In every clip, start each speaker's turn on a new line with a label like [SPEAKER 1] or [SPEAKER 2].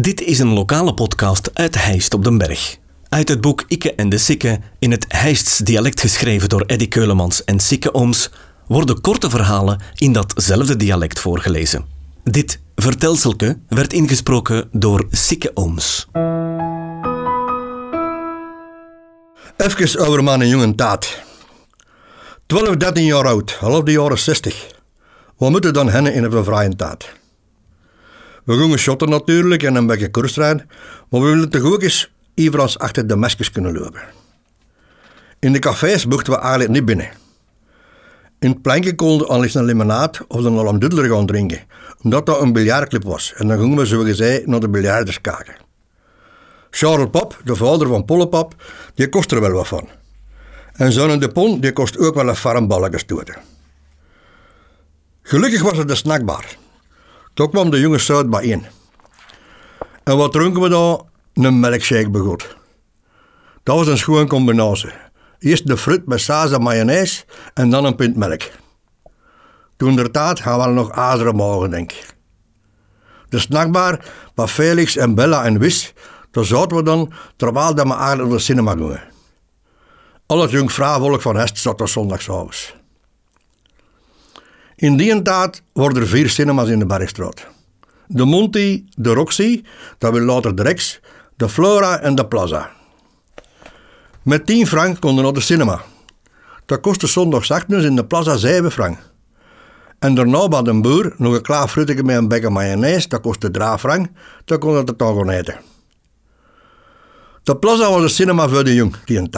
[SPEAKER 1] Dit is een lokale podcast uit Heist op den Berg. Uit het boek Ikke en de Sikke, in het Heists dialect geschreven door Eddy Keulemans en Sikke Ooms, worden korte verhalen in datzelfde dialect voorgelezen. Dit vertelselke werd ingesproken door Sikke Ooms.
[SPEAKER 2] Even over mijn jonge taat. 12, 13 jaar oud, half de jaren 60. Wat moeten dan hennen in een vrije taat? We gingen shotten natuurlijk en een beetje koersrijden, maar we willen toch ook eens ivrans achter de mesjes kunnen lopen. In de cafés mochten we eigenlijk niet binnen. In het plankje konden we al eens een limonade of een alamdudler gaan drinken, omdat dat een biljartclub was. En dan gingen we zo gezegd naar de biljarters kijken. Charles Pap, de vader van Pollepap, die kost er wel wat van. En zo'n de Pon, die kost ook wel een farmballen stoten. Gelukkig was het de snackbar. Toen kwam de jonge Zuid bijeen. En wat dronken we daar? Een melkshake begot. Dat was een schoon combinatie. Eerst de fruit met saus en mayonaise en dan een pint melk. Toen der tijd gaan we nog azeren mogen, denk ik. De snackbar waar Felix en Bella en Wis, daar zaten we dan terwijl dat we eigenlijk naar de cinema gingen. Al het jong vrouwvolk van Hest zat er zondagsavonds. In die tijd worden er vier cinema's in de Bergstraat. De Monty, de Roxy, dat wil later de Rex, de Flora en de Plaza. Met 10 frank konden naar de cinema. Dat kostte zondagsnachtens in de Plaza 7 frank. En daarna bij de boer nog een klaar fruttetje met een bekken mayonaise, dat kostte 3 frank, dat kon het dan gaan eten. De Plaza was een cinema voor de jong, die een.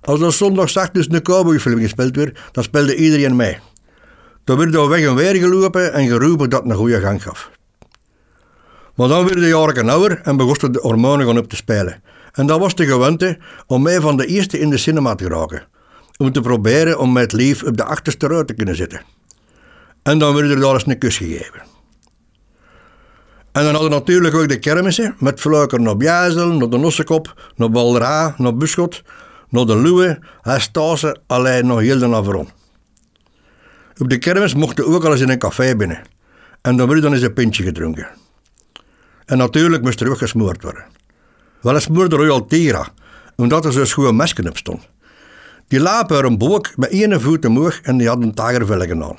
[SPEAKER 2] Als er zondagsnacht een cowboyfilm gespeeld werd, dan speelde iedereen mee. Dan werd er weg en weer gelopen en geroepen dat een goede gang gaf. Maar dan werden de jaren ouder en begonnen de hormonen gaan op te spelen. En dat was de gewoonte om mij van de eerste in de cinema te raken. Om te proberen om met lief op de achterste rij te kunnen zitten. En dan werd er daar eens een kus gegeven. En dan hadden we natuurlijk ook de kermissen met fluiker naar Bjazel, naar de Nossekop, naar Baldera, naar Buschot, naar de Luwe, Hestase, alleen nog heel de Naveron. Op de kermis mochten ook al eens in een café binnen. En dan werd dan eens een pintje gedronken. En natuurlijk moest er ook gesmoord worden. Wel eens smoorde Royal omdat er zo'n schoon mesken op stond. Die lapen er een boek met één voet omhoog en die had een tagervelgen aan.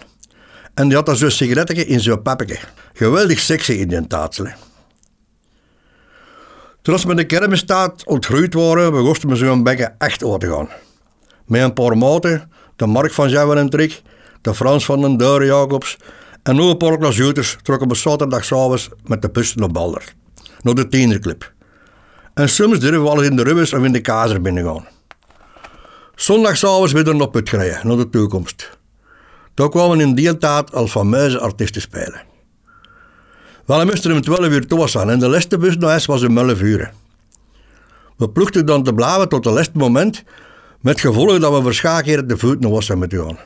[SPEAKER 2] En die had dan zo'n sigaretje in zo'n pappetje. Geweldig sexy in die taatselen. Toen we met de kermisstaat ontgroeid waren, begonnen we zo'n bekken echt uit te gaan. Met een paar maten, de Mark van Jouwen en Trik, de Frans van den Deur Jacobs en nog een paar klasjoeters trokken we zaterdagavond met de bus naar Balder, naar de tienerclub. En soms durven we al in de rubbers of in de kazer binnengaan. Zondagsavonds weer naar put gereden, naar de toekomst. Daar kwamen in die tijd al fameuze artiesten spelen. Wel, we moesten om 12 uur toe zijn en de laatste bus naar huis was om 11 uur. We ploegden dan te blaven tot het laatste moment, met gevolg dat we verschakeren de voet naar Wassen moeten gaan.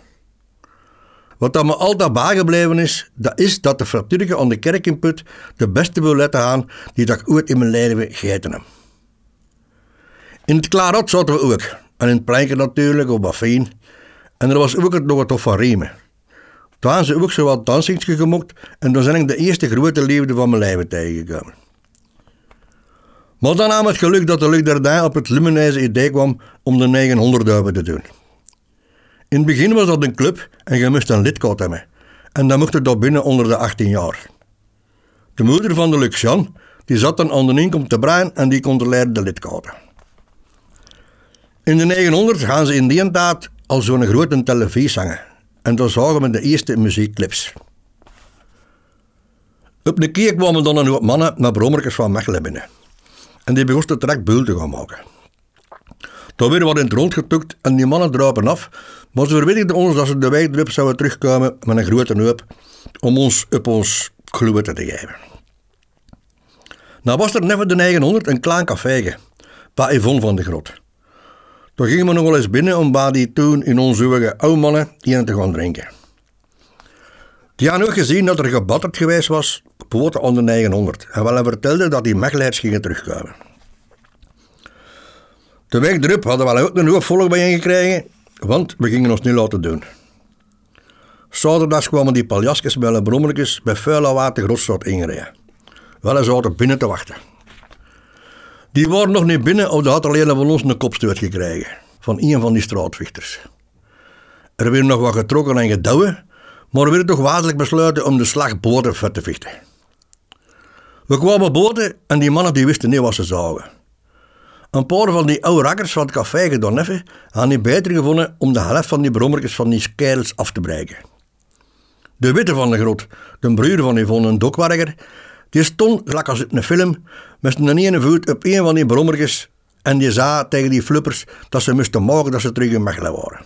[SPEAKER 2] Wat dat me altijd bijgebleven is, dat is dat de fratuurke aan de kerk in Put de beste bouletten aan die dat ik ooit in mijn leven gegeten heb. In het Klaarot zaten we ook. En in het planken natuurlijk, op Baffien. En er was ook nog wat van Riemen. Toen ze ook zo wat dansingsje gemokt en dan zijn ik de eerste grote liefde van mijn leven tegengekomen. Maar dan nam het geluk dat de Luc Dardijn op het lumineuze idee kwam om de 900 euro te doen. In het begin was dat een club en je moest een lidkaart hebben. En dan mocht je daar binnen onder de 18 jaar. De moeder van de Luc Jan, die zat dan aan de inkom te brein en die controleerde de lidkaarten. In de 900 gaan ze in die tijd al zo'n grote televisie zangen. En dan zagen we de eerste muziekclips. Op een keer kwamen dan een hoop mannen met brommertjes van Mechelen binnen. En die begonnen direct buil te gaan maken. Toen werden we in het rond getukt en die mannen dropen af, maar ze verwittigden ons dat ze de wijk erop zouden terugkomen met een grote hoop om ons op ons gloeien te geven. Nou was er net de 900 een klein café bij Yvonne van de Grot. Toen gingen we nog wel eens binnen om bij die toen in onze oude mannen hier te gaan drinken. Die hadden ook gezien dat er gebatterd geweest was op onder 900 en wel vertelde dat die Mechelaars gingen terugkomen. De week erop hadden we ook een hoop volk gekregen, want we gingen ons niet laten doen. Zaterdags kwamen die paljasjes met een brommertjes bij vuile water Grotstad. Wel eens zaten binnen te wachten. Die waren nog niet binnen of had alleen van ons een kopstoot gekregen. Van een van die straatvechters. Er werd nog wat getrokken en gedouwen, maar er werd toch wezenlijk besluiten om de slag boven vet te vechten. We kwamen boten en die mannen die wisten niet wat ze zagen. Een paar van die oude rakkers van het café Gedoneffe hadden niet beter gevonden om de helft van die brommertjes van die kerels af te breken. De witte van de grot, de broer van Yvonne, een dokwerker, die stond, gelijk als in een film, met een ene voet op een van die brommertjes en die zei tegen die flippers dat ze moesten maken dat ze terug in Mechelen waren.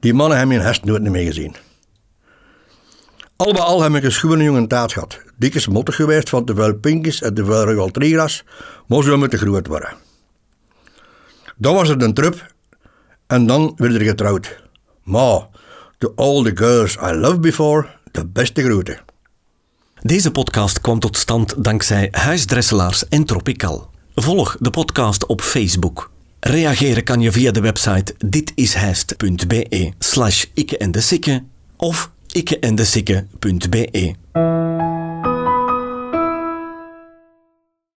[SPEAKER 2] Die mannen hebben hun hest nooit meer gezien. Al bij al heb ik een schoenen jongen taart gehad. Dik is mottig geweest van te veel pinkjes en te veel rugaltriegras, maar ze moeten groot worden. Dan was het een trup en dan werd er getrouwd. Maar, to all the girls I loved before, de beste groeten.
[SPEAKER 1] Deze podcast kwam tot stand dankzij Huisdresselaars en Tropical. Volg de podcast op Facebook. Reageren kan je via de website ditishijst.be slash ikke en de of ikkeendesikke.be.